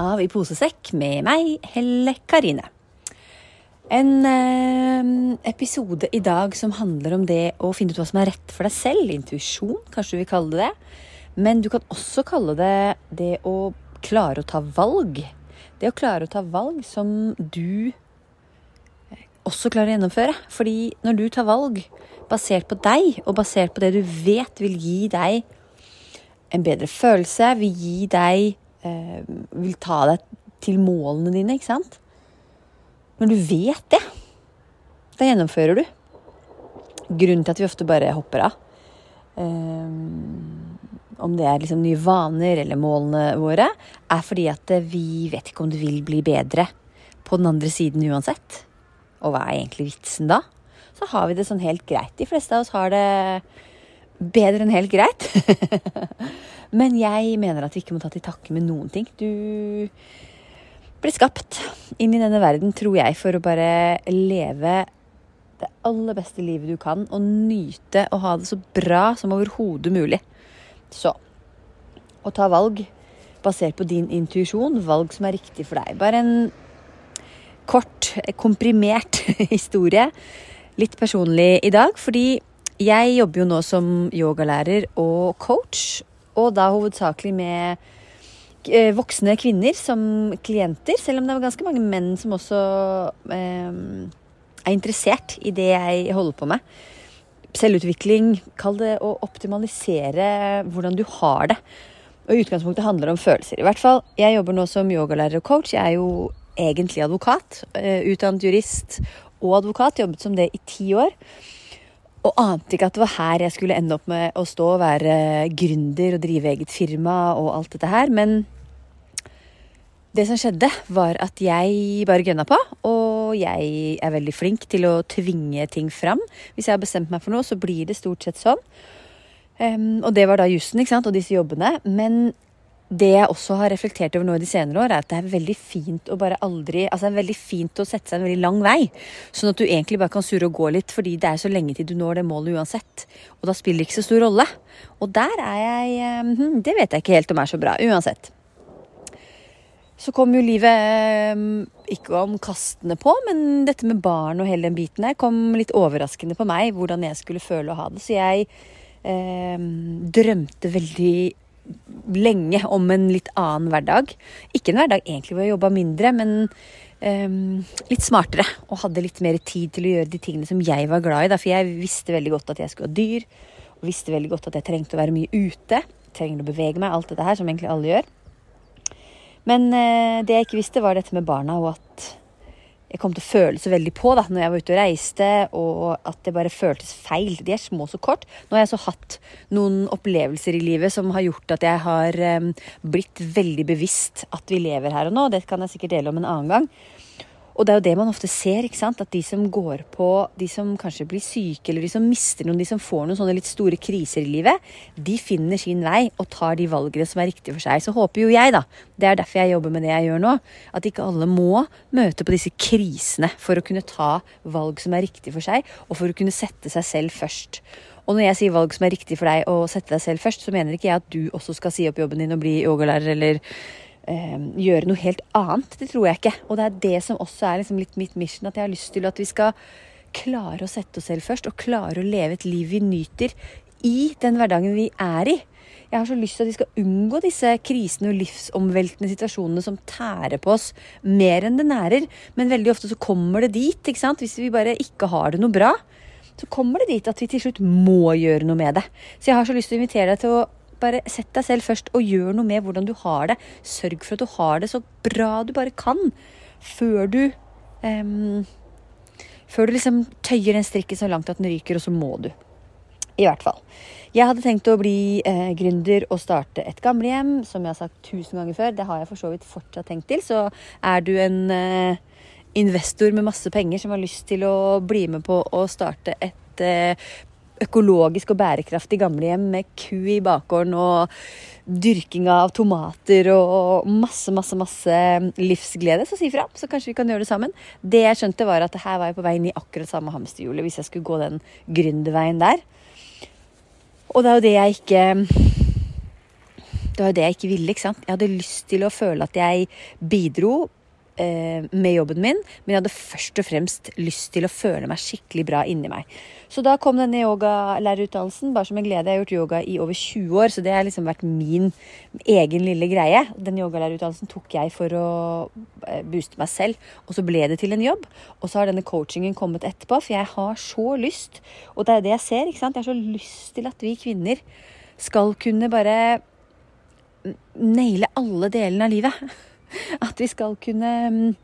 Av I posesekk med meg, Helle Karine. En eh, episode i dag som handler om det å finne ut hva som er rett for deg selv. Intuisjon, kanskje du vil kalle det det. Men du kan også kalle det det å klare å ta valg. Det å klare å ta valg som du også klarer å gjennomføre. Fordi når du tar valg basert på deg, og basert på det du vet vil gi deg en bedre følelse, vil gi deg eh, Vil ta deg til målene dine, ikke sant? Når du vet det, da gjennomfører du. Grunnen til at vi ofte bare hopper av, eh, om det er liksom nye vaner eller målene våre, er fordi at vi vet ikke om det vil bli bedre på den andre siden uansett. Og hva er egentlig vitsen da? Så har vi det sånn helt greit. De fleste av oss har det bedre enn helt greit. Men jeg mener at vi ikke må ta til takke med noen ting. Du ble skapt inn i denne verden, tror jeg, for å bare leve det aller beste livet du kan, og nyte å ha det så bra som overhodet mulig. Så å ta valg basert på din intuisjon, valg som er riktig for deg. Bare en kort, komprimert historie. Litt personlig i dag, fordi jeg jobber jo nå som yogalærer og coach, og da hovedsakelig med eh, voksne kvinner som klienter, selv om det er ganske mange menn som også eh, er interessert i det jeg holder på med. Selvutvikling, kall det å optimalisere hvordan du har det. Og i utgangspunktet handler det om følelser. I hvert fall, Jeg jobber nå som yogalærer og coach. Jeg er jo egentlig advokat. Eh, utdannet jurist og advokat. Jobbet som det i ti år. Og ante ikke at det var her jeg skulle ende opp med å stå og være gründer og drive eget firma og alt dette her. Men det som skjedde, var at jeg bare gønna på. Og jeg er veldig flink til å tvinge ting fram. Hvis jeg har bestemt meg for noe, så blir det stort sett sånn. Um, og det var da jussen ikke sant? og disse jobbene. Men det jeg også har reflektert over nå i de senere år, er at det er veldig fint å bare aldri Altså det er veldig fint å sette seg en veldig lang vei. Sånn at du egentlig bare kan surre og gå litt, fordi det er så lenge til du når det målet uansett. Og da spiller det ikke så stor rolle. Og der er jeg hm, Det vet jeg ikke helt om er så bra. Uansett. Så kom jo livet hm, ikke om kastene på, men dette med barn og hele den biten her kom litt overraskende på meg, hvordan jeg skulle føle å ha det. Så jeg eh, drømte veldig lenge om en litt annen hverdag. Ikke en hverdag egentlig hvor jeg jobba mindre, men um, litt smartere. Og hadde litt mer tid til å gjøre de tingene som jeg var glad i. Da, for jeg visste veldig godt at jeg skulle ha dyr, og visste veldig godt at jeg trengte å være mye ute. Trenger å bevege meg, alt dette her, som egentlig alle gjør. Men uh, det jeg ikke visste, var dette med barna, og at jeg kom til å føle så veldig på da når jeg var ute og reiste, og at det bare føltes feil. De er små så kort. Nå har jeg så hatt noen opplevelser i livet som har gjort at jeg har um, blitt veldig bevisst at vi lever her og nå. Det kan jeg sikkert dele om en annen gang. Og det er jo det man ofte ser, ikke sant? at de som går på, de som kanskje blir syke, eller de som mister noen, de som får noen sånne litt store kriser i livet, de finner sin vei og tar de valgene som er riktige for seg. Så håper jo jeg, da, det er derfor jeg jobber med det jeg gjør nå, at ikke alle må møte på disse krisene for å kunne ta valg som er riktige for seg, og for å kunne sette seg selv først. Og når jeg sier valg som er riktig for deg og sette deg selv først, så mener ikke jeg at du også skal si opp jobben din og bli yogalærer eller gjøre noe helt annet. Det tror jeg ikke. Og det er det som også er liksom litt mitt mission, at jeg har lyst til at vi skal klare å sette oss selv først, og klare å leve et liv vi nyter i den hverdagen vi er i. Jeg har så lyst til at vi skal unngå disse krisene og livsomveltende situasjonene som tærer på oss mer enn det nærer. Men veldig ofte så kommer det dit, ikke sant. Hvis vi bare ikke har det noe bra, så kommer det dit at vi til slutt må gjøre noe med det. Så jeg har så lyst til å invitere deg til å bare sett deg selv først og gjør noe med hvordan du har det. Sørg for at du har det så bra du bare kan, før du um, Før du liksom tøyer den strikken så langt at den ryker, og så må du. I hvert fall. Jeg hadde tenkt å bli eh, gründer og starte et gamlehjem, som jeg har sagt tusen ganger før. Det har jeg for så vidt fortsatt tenkt til. Så er du en eh, investor med masse penger som har lyst til å bli med på å starte et eh, økologisk og bærekraftig gamlehjem med ku i bakgården og dyrking av tomater og masse, masse, masse livsglede, så si fra. Så kanskje vi kan gjøre det sammen. Det jeg skjønte, var at her var jeg på vei inn i akkurat samme hamsterhjulet hvis jeg skulle gå den gründerveien der. Og det er jo det jeg ikke Det var jo det jeg ikke ville, ikke sant. Jeg hadde lyst til å føle at jeg bidro eh, med jobben min, men jeg hadde først og fremst lyst til å føle meg skikkelig bra inni meg. Så da kom denne yogalærerutdannelsen, bare som en glede. Jeg har gjort yoga i over 20 år, så det har liksom vært min egen lille greie. Den yogalærerutdannelsen tok jeg for å eh, booste meg selv, og så ble det til en jobb. Og så har denne coachingen kommet etterpå, for jeg har så lyst, og det er det jeg ser, ikke sant. Jeg har så lyst til at vi kvinner skal kunne bare naile alle delene av livet. At vi skal kunne mm,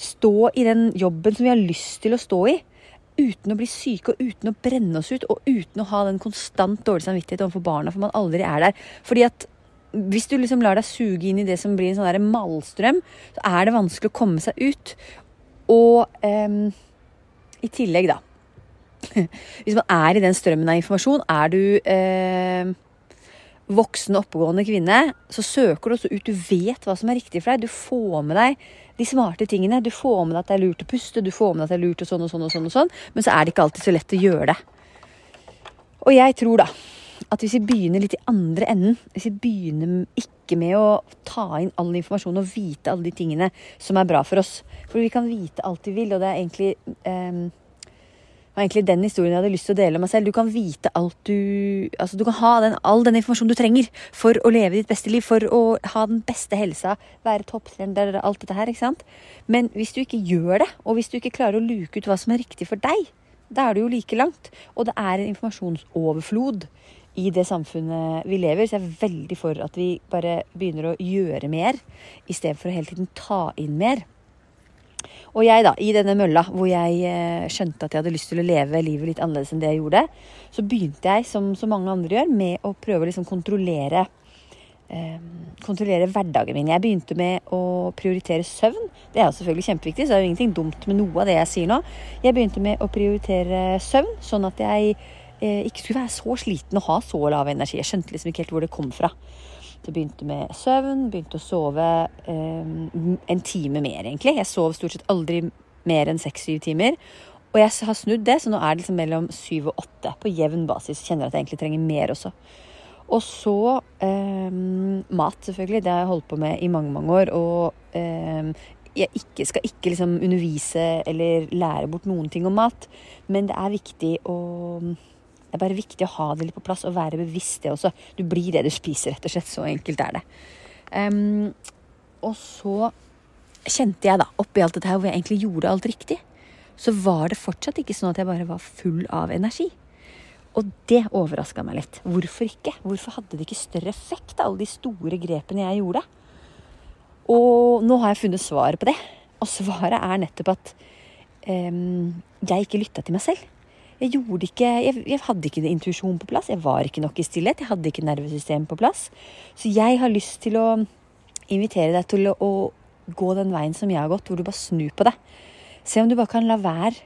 stå i den jobben som vi har lyst til å stå i. Uten å bli syke og uten å brenne oss ut og uten å ha den konstant dårlige samvittighet overfor barna, for man aldri er der. Fordi at hvis du liksom lar deg suge inn i det som blir en sånn malstrøm, så er det vanskelig å komme seg ut. Og um, i tillegg, da Hvis man er i den strømmen av informasjon, er du uh, voksen, oppegående kvinne, så søker du også ut. Du vet hva som er riktig for deg. Du får med deg de smarte tingene. Du får med deg at det er lurt å puste, du får med deg at det er lurt og sånn og sånn og sånn, og sånn. men så er det ikke alltid så lett å gjøre det. Og jeg tror da at hvis vi begynner litt i andre enden, hvis vi begynner ikke med å ta inn all informasjon og vite alle de tingene som er bra for oss For vi kan vite alt vi vil, og det er egentlig um, var egentlig den historien jeg hadde lyst til å dele med meg selv. Du kan vite alt du Altså, du kan ha den, all den informasjonen du trenger for å leve ditt beste liv, for å ha den beste helsa, være topptrender, alt dette her, ikke sant. Men hvis du ikke gjør det, og hvis du ikke klarer å luke ut hva som er riktig for deg, da er du jo like langt. Og det er en informasjonsoverflod i det samfunnet vi lever. Så jeg er veldig for at vi bare begynner å gjøre mer, i stedet for å hele tiden ta inn mer. Og jeg, da, i denne mølla hvor jeg eh, skjønte at jeg hadde lyst til å leve livet litt annerledes enn det jeg gjorde, så begynte jeg, som så mange andre gjør, med å prøve å liksom kontrollere eh, kontrollere hverdagen min. Jeg begynte med å prioritere søvn. Det er jo selvfølgelig kjempeviktig, så det er jo ingenting dumt med noe av det jeg sier nå. Jeg begynte med å prioritere søvn, sånn at jeg eh, ikke skulle være så sliten og ha så lav energi. Jeg skjønte liksom ikke helt hvor det kom fra. Det begynte med søvn, begynte å sove um, en time mer, egentlig. Jeg sov stort sett aldri mer enn seks-syv timer. Og jeg har snudd det, så nå er det liksom mellom syv og åtte på jevn basis. Kjenner at jeg egentlig trenger mer også. Og så eh, mat, selvfølgelig. Det har jeg holdt på med i mange, mange år. Og eh, jeg ikke, skal ikke liksom undervise eller lære bort noen ting om mat, men det er viktig å det er bare viktig å ha det litt på plass og være bevisst det også. Du blir det du spiser, rett og slett. Så enkelt er det. Um, og så kjente jeg da, oppi alt dette her hvor jeg egentlig gjorde alt riktig, så var det fortsatt ikke sånn at jeg bare var full av energi. Og det overraska meg litt. Hvorfor ikke? Hvorfor hadde det ikke større effekt, alle de store grepene jeg gjorde? Og nå har jeg funnet svaret på det. Og svaret er nettopp at um, jeg ikke lytta til meg selv. Jeg gjorde ikke Jeg, jeg hadde ikke intuisjon på plass. Jeg var ikke nok i stillhet. Jeg hadde ikke nervesystem på plass. Så jeg har lyst til å invitere deg til å, å gå den veien som jeg har gått, hvor du bare snur på det. Se om du bare kan la være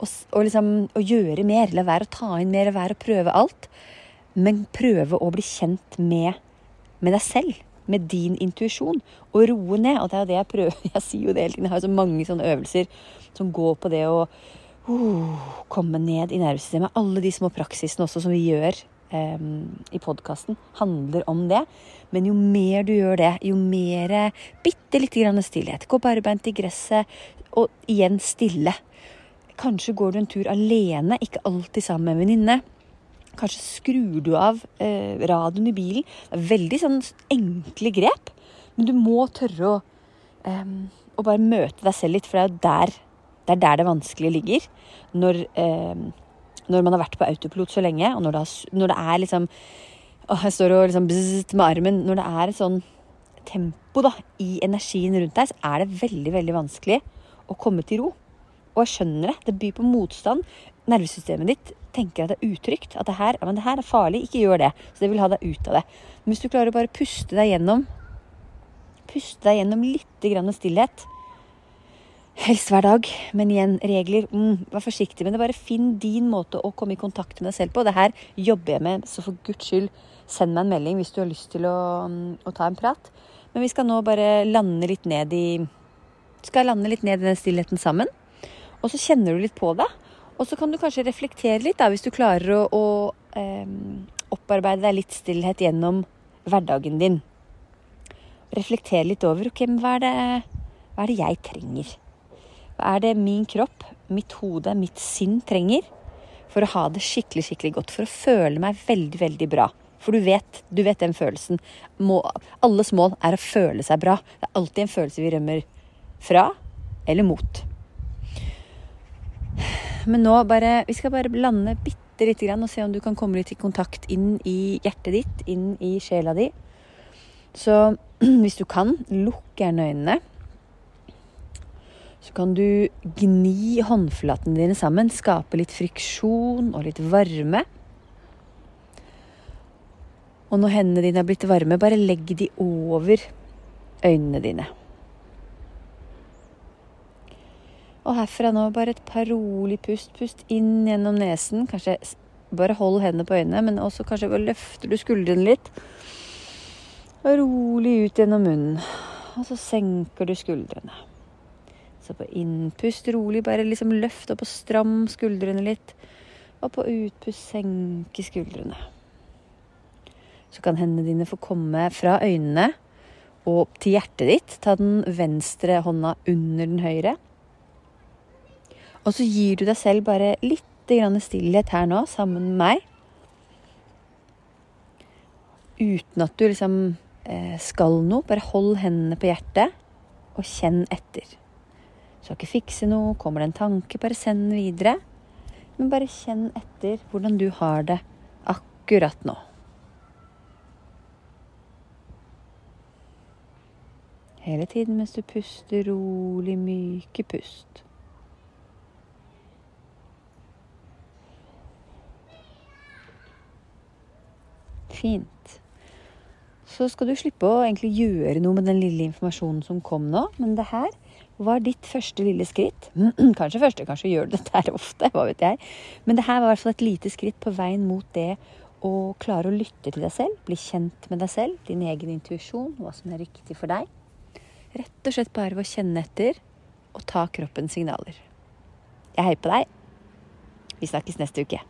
å, å, liksom, å gjøre mer. La være å ta inn mer, la være å prøve alt. Men prøve å bli kjent med, med deg selv. Med din intuisjon. Og roe ned. Og det er jo det jeg prøver. Jeg sier jo det hele tiden. Jeg har jo så mange sånne øvelser som går på det å uh, komme ned i nervesystemet. Alle de små praksisene også som vi gjør um, i podkasten, handler om det. Men jo mer du gjør det, jo mer bitte lite grann stillhet. Gå barbeint i gresset, og igjen stille. Kanskje går du en tur alene, ikke alltid sammen med en venninne. Kanskje skrur du av eh, radioen i bilen. Det er veldig sånn enkle grep, men du må tørre å, eh, å bare møte deg selv litt, for det er jo der det er der det vanskelige ligger. Når, eh, når man har vært på autopilot så lenge, og når det, har, når det er liksom å, Jeg står og liksom bzzzt med armen. Når det er et sånn tempo da, i energien rundt deg, så er det veldig, veldig vanskelig å komme til ro. Og jeg skjønner det. Det byr på motstand. nervesystemet ditt tenker at det er utrygt, at det her, ja, det her er farlig, ikke gjør det. Så det vil ha deg ut av det. Men hvis du klarer å bare puste deg gjennom Puste deg gjennom litt stillhet. Helst hver dag, men igjen, regler. Mm, vær forsiktig med det. Bare finn din måte å komme i kontakt med deg selv på. Det her jobber jeg med, så for guds skyld, send meg en melding hvis du har lyst til å, mm, å ta en prat. Men vi skal nå bare lande litt ned i Skal lande litt ned i den stillheten sammen. Og så kjenner du litt på det. Og så kan du kanskje reflektere litt, da, hvis du klarer å, å eh, opparbeide deg litt stillhet gjennom hverdagen din. Reflektere litt over ok, men hva er, det, hva er det jeg trenger? Er det min kropp, mitt hode, mitt sinn trenger for å ha det skikkelig, skikkelig godt? For å føle meg veldig, veldig bra. For du vet, du vet den følelsen. Må, alles mål er å føle seg bra. Det er alltid en følelse vi rømmer fra eller mot. Men nå bare Vi skal bare lande bitte lite grann og se om du kan komme litt i kontakt inn i hjertet ditt, inn i sjela di. Så hvis du kan, lukk gjerne øynene. Så kan du gni håndflatene dine sammen, skape litt friksjon og litt varme. Og når hendene dine er blitt varme, bare legg de over øynene dine. Og herfra nå bare et par rolig pust. Pust inn gjennom nesen. Kanskje bare hold hendene på øynene, men også kanskje løfter du skuldrene litt. Og rolig ut gjennom munnen. Og så senker du skuldrene. Så på innpust rolig, bare liksom løft opp og stram skuldrene litt. Og på utpust senke skuldrene. Så kan hendene dine få komme fra øynene og til hjertet ditt. Ta den venstre hånda under den høyre. Og så gir du deg selv bare litt stillhet her nå, sammen med meg. Uten at du liksom eh, skal noe. Bare hold hendene på hjertet, og kjenn etter. Skal ikke fikse noe. Kommer det en tanke, bare send den videre. Men bare kjenn etter hvordan du har det akkurat nå. Hele tiden mens du puster rolig, myke pust. Fint. Så skal du slippe å egentlig gjøre noe med den lille informasjonen som kom nå. Men det her var ditt første lille skritt. Kanskje første, kanskje gjør du dette her ofte. hva vet jeg. Men det her var i hvert fall et lite skritt på veien mot det å klare å lytte til deg selv. Bli kjent med deg selv, din egen intuisjon, hva som er riktig for deg. Rett og slett bare ved å kjenne etter og ta kroppens signaler. Jeg heier på deg. Vi snakkes neste uke.